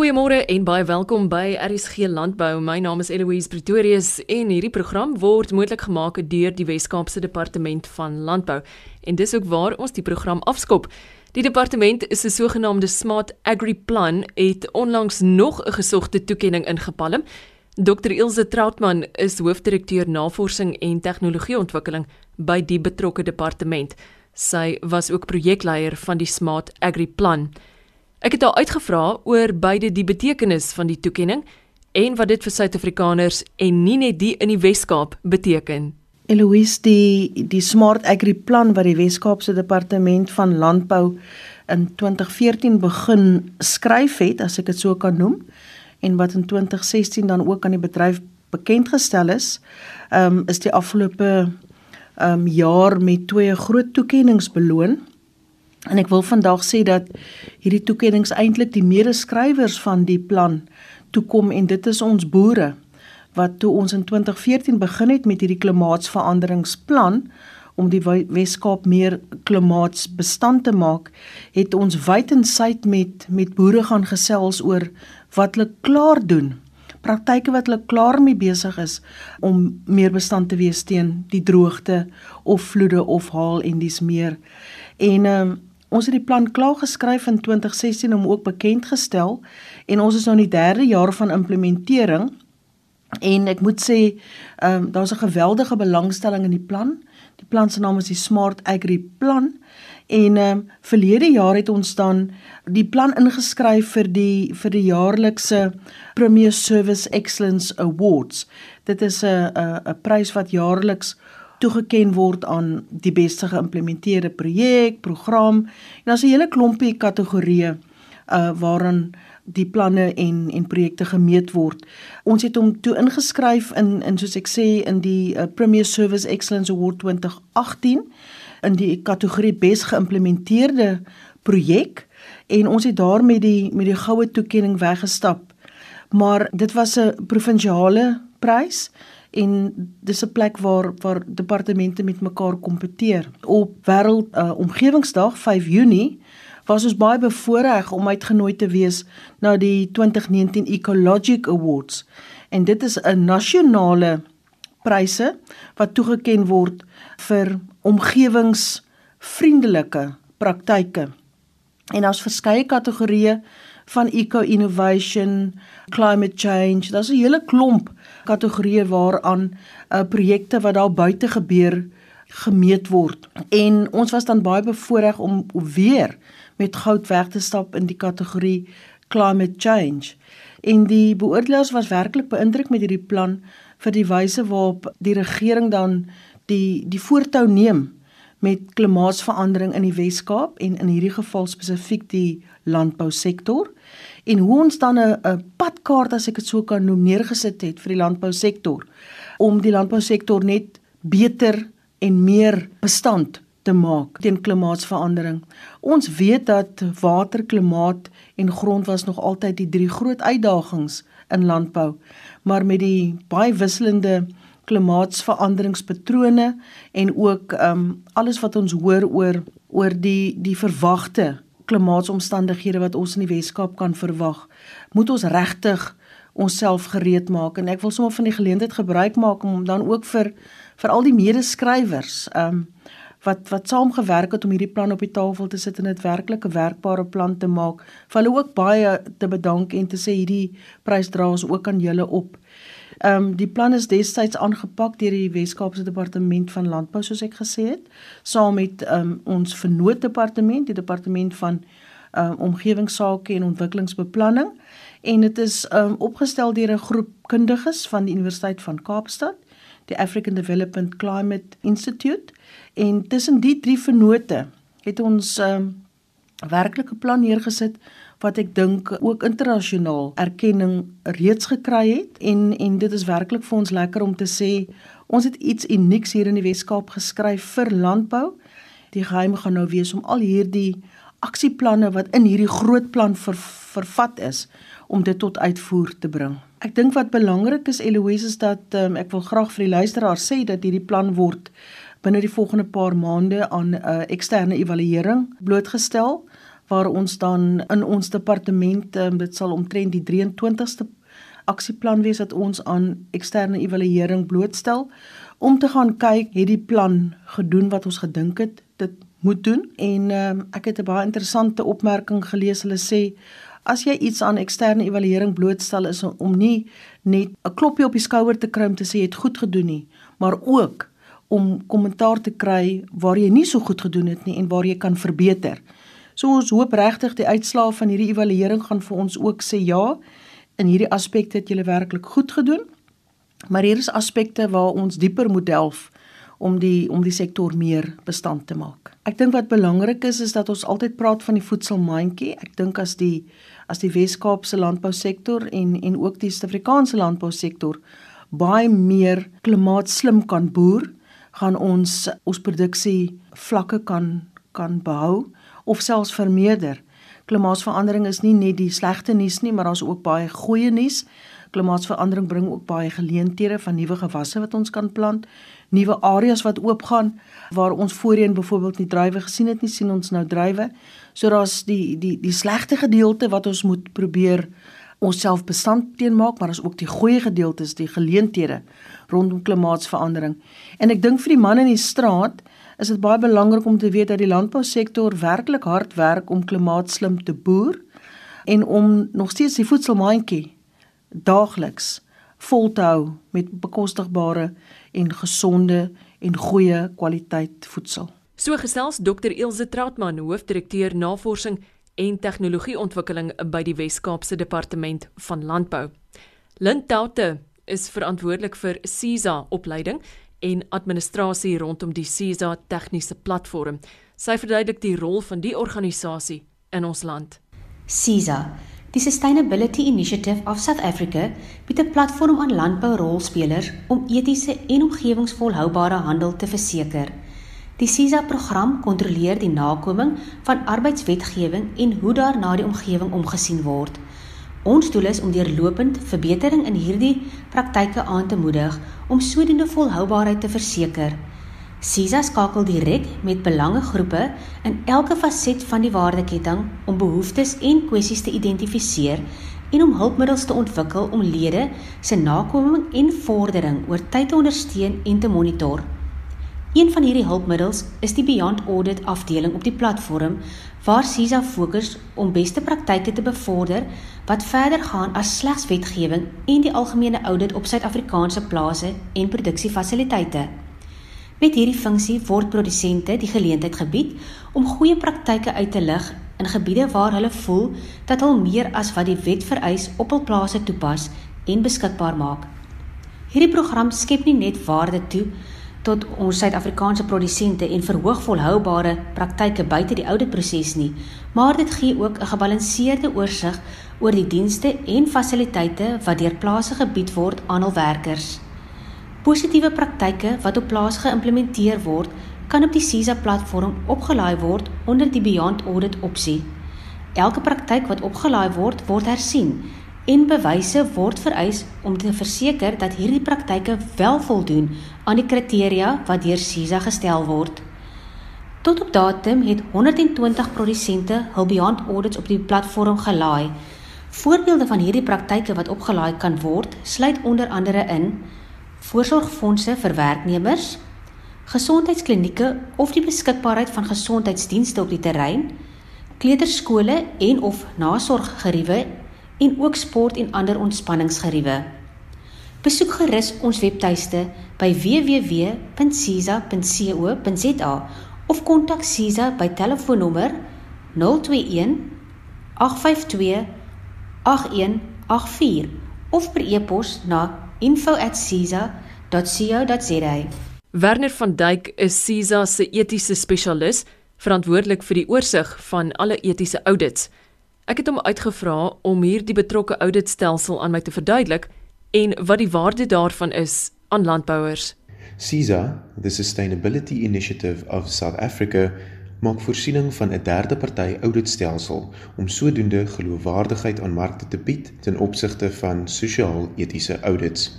Goeiemôre en baie welkom by RSG Landbou. My naam is Eloise Pretorius en hierdie program word moontlik gemaak deur die Wes-Kaapse Departement van Landbou. En dis ook waar ons die program afskop. Die departement is 'n sogenaamde Smart Agri Plan het onlangs nog 'n gesogte toekenning ingepalm. Dr Ilse Troutman is hoofdirekteur Navorsing en Tegnologieontwikkeling by die betrokke departement. Sy was ook projekleier van die Smart Agri Plan. Ek het haar uitgevra oor beide die betekenis van die toekenning en wat dit vir Suid-Afrikaners en nie net die in die Wes-Kaap beteken. Eloise die die Smart Agri Plan wat die Wes-Kaapse Departement van Landbou in 2014 begin skryf het, as ek dit so kan noem, en wat in 2016 dan ook aan die bedryf bekend gestel is, um, is die afgelope um, jaar met twee groot toekenninge beloon. En ek wil vandag sê dat hierdie toekennings eintlik die medeskrywers van die plan toekom en dit is ons boere wat toe ons in 2014 begin het met hierdie klimaatsveranderingsplan om die Weskaap meer klimaatsbestand te maak, het ons wyd en suid met met boere gaan gesels oor wat hulle klaar doen. Praktyke wat hulle klaar mee besig is om meer bestand te wees teen die droogte of vloede of haal en dis meer. En ehm um, Ons het die plan klaar geskryf in 2016 om ook bekend gestel en ons is nou in die 3de jaar van implementering. En ek moet sê, ehm um, daar's 'n geweldige belangstelling in die plan. Die plan se naam is die Smart Agri Plan. En ehm um, verlede jaar het ons dan die plan ingeskryf vir die vir die jaarlikse Premier Service Excellence Awards. Dit is 'n 'n 'n prys wat jaarliks toegeken word aan die beste geïmplementeerde projek, program. En daar's 'n hele klompie kategorieë uh waarin die planne en en projekte gemeet word. Ons het hom toe ingeskryf in in soos ek sê in die uh, Premier Service Excellence Award 2018 in die kategorie bes geïmplementeerde projek en ons het daar met die met die goue toekenning weggestap. Maar dit was 'n provinsiale prys en dis 'n plek waar waar departemente met mekaar kompeteer. Op wêreld uh, omgewingsdag 5 Junie was ons baie bevoorreg om uitgenooi te wees na die 2019 Ecologic Awards. En dit is 'n nasionale pryse wat toegekend word vir omgewingsvriendelike praktyke. En daar's verskeie kategorieë van eco innovation, climate change. Daar's 'n hele klomp kategorieë waaraan uh, projekte wat daar buite gebeur gemeet word. En ons was dan baie bevoorreg om weer met goud weg te stap in die kategorie climate change. En die beoordelaars was werklik beïndruk met hierdie plan vir die wyse waarop die regering dan die die voortou neem met klimaatsverandering in die Wes-Kaap en in hierdie geval spesifiek die landbousektor en hoe ons dan 'n padkaart as ek dit so kan noem neergesit het vir die landbousektor om die landbousektor net beter en meer bestand te maak teen klimaatsverandering. Ons weet dat water, klimaat en grond was nog altyd die drie groot uitdagings in landbou, maar met die baie wisselende klimaatsveranderingspatrone en ook um alles wat ons hoor oor oor die die verwagte klimaatsomstandighede wat ons in die Weskaap kan verwag, moet ons regtig onsself gereed maak en ek wil sommer van die geleentheid gebruik maak om dan ook vir vir al die medeskrywers um wat wat saamgewerk het om hierdie plan op die tafel te sit en dit werklik 'n werkbare plan te maak. Vir hulle ook baie te bedank en te sê hierdie prys dra ons ook aan julle op. Ehm um, die plan is destyds aangepak deur die Wes-Kaapse Departement van Landbou soos ek gesê het, saam met ehm um, ons vernoot departement, die departement van ehm um, omgewingsake en ontwikkelingsbeplanning. En dit is ehm um, opgestel deur 'n groep kundiges van die Universiteit van Kaapstad, die African Development Climate Institute. En tussen die drie vennote het ons ehm um, werklike plan neergesit wat ek dink ook internasionaal erkenning reeds gekry het en en dit is werklik vir ons lekker om te sê ons het iets unieks hier in die Weskaap geskryf vir landbou. Die geheim gaan nou wees om al hierdie aksieplanne wat in hierdie groot plan ver, vervat is om dit tot uitvoer te bring. Ek dink wat belangrik is Eloise is dat um, ek wil graag vir die luisteraar sê dat hierdie plan word binne die volgende paar maande aan 'n uh, eksterne evaluering blootgestel waar ons dan in ons departement um, dit sal omtrent die 23ste aksieplan wees wat ons aan eksterne evaluering blootstel. Om te gaan kyk het die plan gedoen wat ons gedink het dit moet doen. En um, ek het 'n baie interessante opmerking gelees. Hulle sê as jy iets aan eksterne evaluering blootstel is om nie net 'n klopjie op die skouer te kry om te sê jy het goed gedoen nie maar ook om kommentaar te kry waar jy nie so goed gedoen het nie en waar jy kan verbeter. So ons hoop regtig die uitslae van hierdie evaluering gaan vir ons ook sê ja, in hierdie aspekte het julle werklik goed gedoen. Maar hier is aspekte waar ons dieper moet delf om die om die sektor meer bestand te maak. Ek dink wat belangrik is is dat ons altyd praat van die voedselmandjie. Ek dink as die as die Wes-Kaapse landbousektor en en ook die Suid-Afrikaanse landbousektor baie meer klimaatslim kan boer, gaan ons ons produksie vlakke kan kan behou of selfs vermeerder. Klimaatsverandering is nie net die slegte nuus nie, maar daar's ook baie goeie nuus. Klimaatsverandering bring ook baie geleenthede van nuwe gewasse wat ons kan plant, nuwe areas wat oopgaan waar ons voorheen byvoorbeeld nie druiwe gesien het nie, sien ons nou druiwe. So daar's die die die slegte gedeelte wat ons moet probeer onsself bestand teen maak, maar daar's ook die goeie gedeeltes, die geleenthede rondom klimaatsverandering. En ek dink vir die manne in die straat is dit baie belangrik om te weet dat die landbousektor werklik hard werk om klimaatslim te boer en om nog steeds die voedselmandjie daagliks vol te hou met bekostigbare en gesonde en goeie kwaliteit voedsel. So gesels Dr Ilse Trautman, hoofdirekteur navorsing en tegnologieontwikkeling by die Wes-Kaapse Departement van Landbou. Lintoute is verantwoordelik vir CISA opleiding en administrasie rondom die CISA tegniese platform. Sy verduidelik die rol van die organisasie in ons land. CISA, die Sustainability Initiative of South Africa, bied 'n platform aan landbourolspelers om etiese en omgewingsvolhoubare handel te verseker. Die CISA-program kontroleer die nakoming van arbeidswetgewing en hoe daarna die omgewing omgesien word. Ons doel is om deurlopend verbetering in hierdie praktyke aan te moedig om sodoende volhoubaarheid te verseker. CISA skakel direk met belangegroepe in elke faset van die waardeketting om behoeftes en kwessies te identifiseer en om hulpmiddels te ontwikkel om lede se nakoming en vordering oor tyd te ondersteun en te monitor. Een van hierdie hulpmiddels is die Beyond Audit afdeling op die platform waar CISA fokus om beste praktyke te bevorder wat verder gaan as slegs wetgewing en die algemene audit op Suid-Afrikaanse plase en produksiefasiliteite. Met hierdie funksie word produsente die geleentheid gebied om goeie praktyke uit te lig in gebiede waar hulle voel dat hulle meer as wat die wet vereis op hul plase toepas en beskikbaar maak. Hierdie program skep nie net waarde toe tot ons Suid-Afrikaanse produsente en verhoog volhoubare praktyke buite die auditproses nie, maar dit gee ook 'n gebalanseerde oorsig oor die dienste en fasiliteite wat deur plase gebied word aan hul werkers. Positiewe praktyke wat op plaas geïmplementeer word, kan op die CISA platform opgelaai word onder die Beyond Audit opsie. Elke praktyk wat opgelaai word, word hersien en bewyse word vereis om te verseker dat hierdie praktyke wel voldoen aan die kriteria wat deur CISA gestel word. Tot op datum het 120 produsente hul Beyond Audits op die platform gelaai. Voorbeelde van hierdie praktyke wat opgelaai kan word, sluit onder andere in voorsorgfondse vir werknemers, gesondheidsklinieke of die beskikbaarheid van gesondheidsdienste op die terrein, kleuterskole en of nasorggeriewe en ook sport en ander ontspanningsgeriewe. Besoek gerus ons webtuiste by www.cisa.co.za of kontak Cisa by telefoonnommer 021 852 8184 of per e-pos na info@cisa.co.za. Werner van Dyk is Cisa se etiese spesialis, verantwoordelik vir die oorsig van alle etiese audits. Ek het hom uitgevra om hierdie betrokke auditstelsel aan my te verduidelik en wat die waarde daarvan is aan landbouers. CISA, the Sustainability Initiative of South Africa, maak voorsiening van 'n derde party auditstelsel om sodoende geloofwaardigheid aan markte te bied ten opsigte van sosiaal-etiese audits.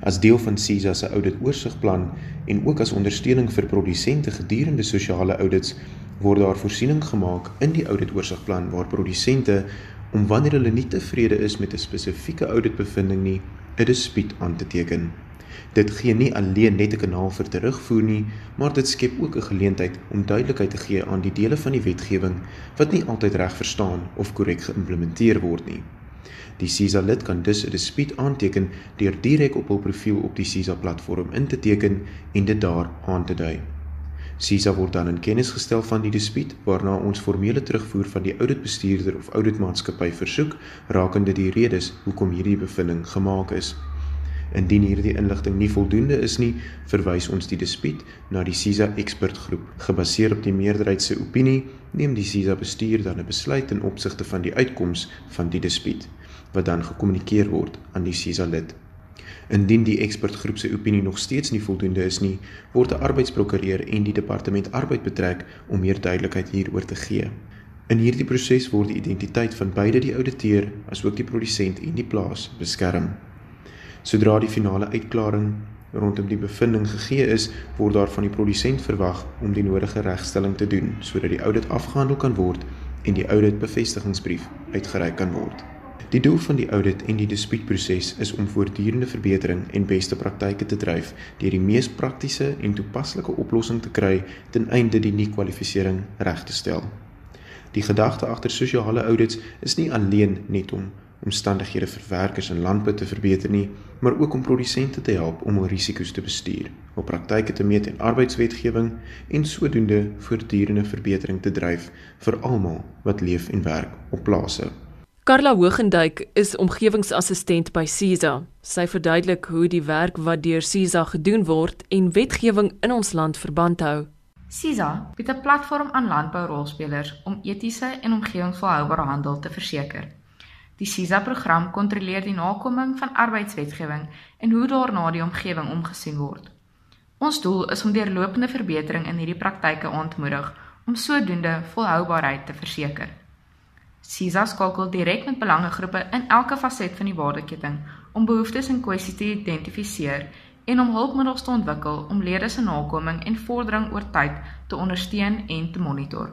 As deel van CISA se audit oorsigplan en ook as ondersteuning vir produsente gedurende sosiale audits, word daar voorsiening gemaak in die auditoorsigplan waar produsente om wanneer hulle nie tevrede is met 'n spesifieke auditbevinding nie, 'n dispuut aan te teken. Dit gee nie alleen net 'n kanaal vir terugvoer nie, maar dit skep ook 'n geleentheid om duidelikheid te gee aan die dele van die wetgewing wat nie altyd reg verstaan of korrek geïmplementeer word nie. Die CISA lid kan dus 'n dispuut aanteken deur direk op hul profiel op die CISA platform in te teken en dit daar aan te dui. CISA word dan in kennis gestel van die dispuut waarna ons formele terugvoer van die ouditbestuurder of ouditmaatskappy versoek rakende die redes hoekom hierdie bevinding gemaak is. Indien hierdie inligting nie voldoende is nie, verwys ons die dispuut na die CISA ekspertgroep. Gebaseer op die meerderheid se opinie, neem die CISA bestuur dan 'n besluit in opsigte van die uitkoms van die dispuut wat dan gekommunikeer word aan die CISA lid. Indien die ekspertgroep se opinie nog steeds nie voldoende is nie, word 'n arbeidsprokureur en die departement arbeid betrek om meer duidelikheid hieroor te gee. In hierdie proses word die identiteit van beide die ouditeur asook die produsent en die plaas beskerm. Sodra die finale uitklaring rondom die bevinding gegee is, word daar van die produsent verwag om die nodige regstelling te doen sodat die audit afgehandel kan word en die audit bevestigingsbrief uitgereik kan word. Die doel van die audit en die dispuutproses is om voortdurende verbetering en beste praktyke te dryf deur die mees praktiese en toepaslike oplossing te kry ten einde die nie-kwalifisering reg te stel. Die gedagte agter sosiale audits is nie alleen net om omstandighede vir werkers in landbou te verbeter nie, maar ook om produsente te help om hul risiko's te bestuur, hul praktyke te meet en arbeidswetgewing en sodoende voortdurende verbetering te dryf vir almal wat leef en werk op plase. Karla Hogenduyk is omgewingsassistent by Cisa. Sy verduidelik hoe die werk wat deur Cisa gedoen word en wetgewing in ons land verband hou. Cisa bied 'n platform aan landbourolspelers om etiese en omgewingsvolhoubare handel te verseker. Die SISA-program kontroleer die nakoming van arbeidswetgewing en hoe daarna die omgewing omgesien word. Ons doel is om deurlopende verbetering in hierdie praktyke aan te moedig om sodoende volhoubaarheid te verseker. SISA skakel direk met belangegroepe in elke faset van die waardeketting om behoeftes en kwessies te identifiseer en om hulpmiddels te ontwikkel om lede se nakoming en vordering oor tyd te ondersteun en te monitor.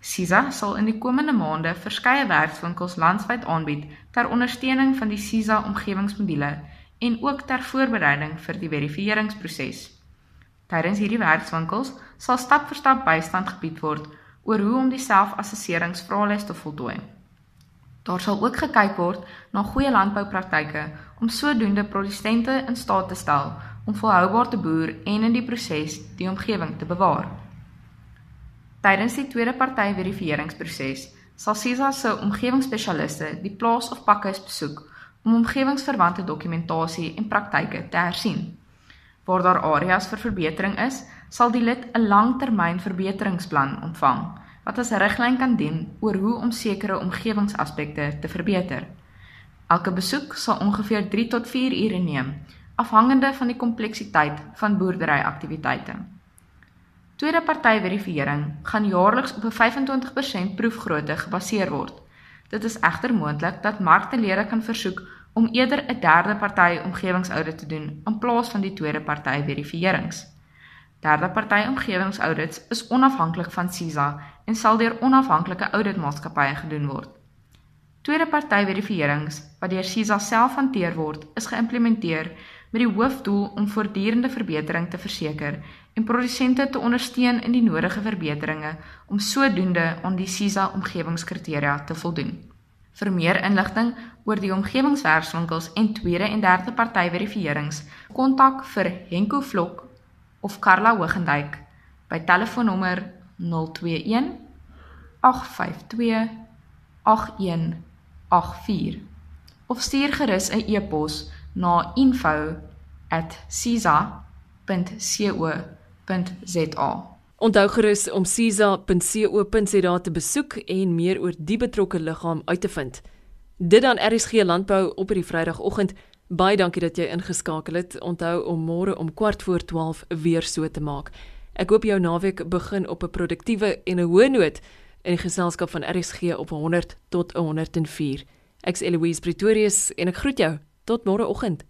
SISA sal in die komende maande verskeie werkswinkels landwyd aanbied ter ondersteuning van die SISA omgewingsmodule en ook ter voorbereiding vir die verifiseringsproses. Tydens hierdie werkswinkels sal stap vir stap bystand gebied word oor hoe om die selfassesseringsvraelys te voltooi. Daar sal ook gekyk word na goeie landboupraktyke om sodoende produsente in staat te stel om volhoubaar te boer en in die proses die omgewing te bewaar. Tydens die tweede party verifiseringsproses sal SISA se omgewingsspesialiste die plaas of pakhuis besoek om omgewingsverwante dokumentasie en praktyke te hersien. Waar daar areas vir verbetering is, sal die lid 'n langtermyn verbeteringsplan ontvang wat as riglyn kan dien oor hoe om sekere omgewingsaspekte te verbeter. Elke besoek sal ongeveer 3 tot 4 ure neem, afhangende van die kompleksiteit van boerderyaktiwiteite. Tweede party verifisering gaan jaarliks op 'n 25% proefgrootte gebaseer word. Dit is egter moontlik dat marktelede kan versoek om eerder 'n derde party omgewingsaudit te doen in plaas van die tweede party verifierings. Derde party omgewingsaudits is onafhanklik van CISA en sal deur onafhanklike auditmaatskappye gedoen word. Tweede party verifierings wat deur CISA self hanteer word, is geïmplementeer met die hoofdoel om voortdurende verbetering te verseker en produsente te ondersteun in die nodige verbeteringe om sodoende aan die SISA omgewingskriteria te voldoen. Vir meer inligting oor die omgewingswerkswinkels en tweede en derde party verifierings, kontak vir Henko Vlok of Karla Hogenduyk by telefoonnommer 021 852 8184 of stuur gerus 'n e-pos na info@cisa.co.za. Onthou gerus om cisa.co.za te besoek en meer oor die betrokke liggaam uit te vind. Dit dan RSG Landbou op hierdie Vrydagoggend. Baie dankie dat jy ingeskakel het. Onthou om môre om kwart voor 12 weer so te maak. Ek hoop jou naweek begin op 'n produktiewe en 'n hoë noot in geselskap van RSG op 100 tot 104. Ek's Eloise Pretorius en ek groet jou. Tot môreoggend.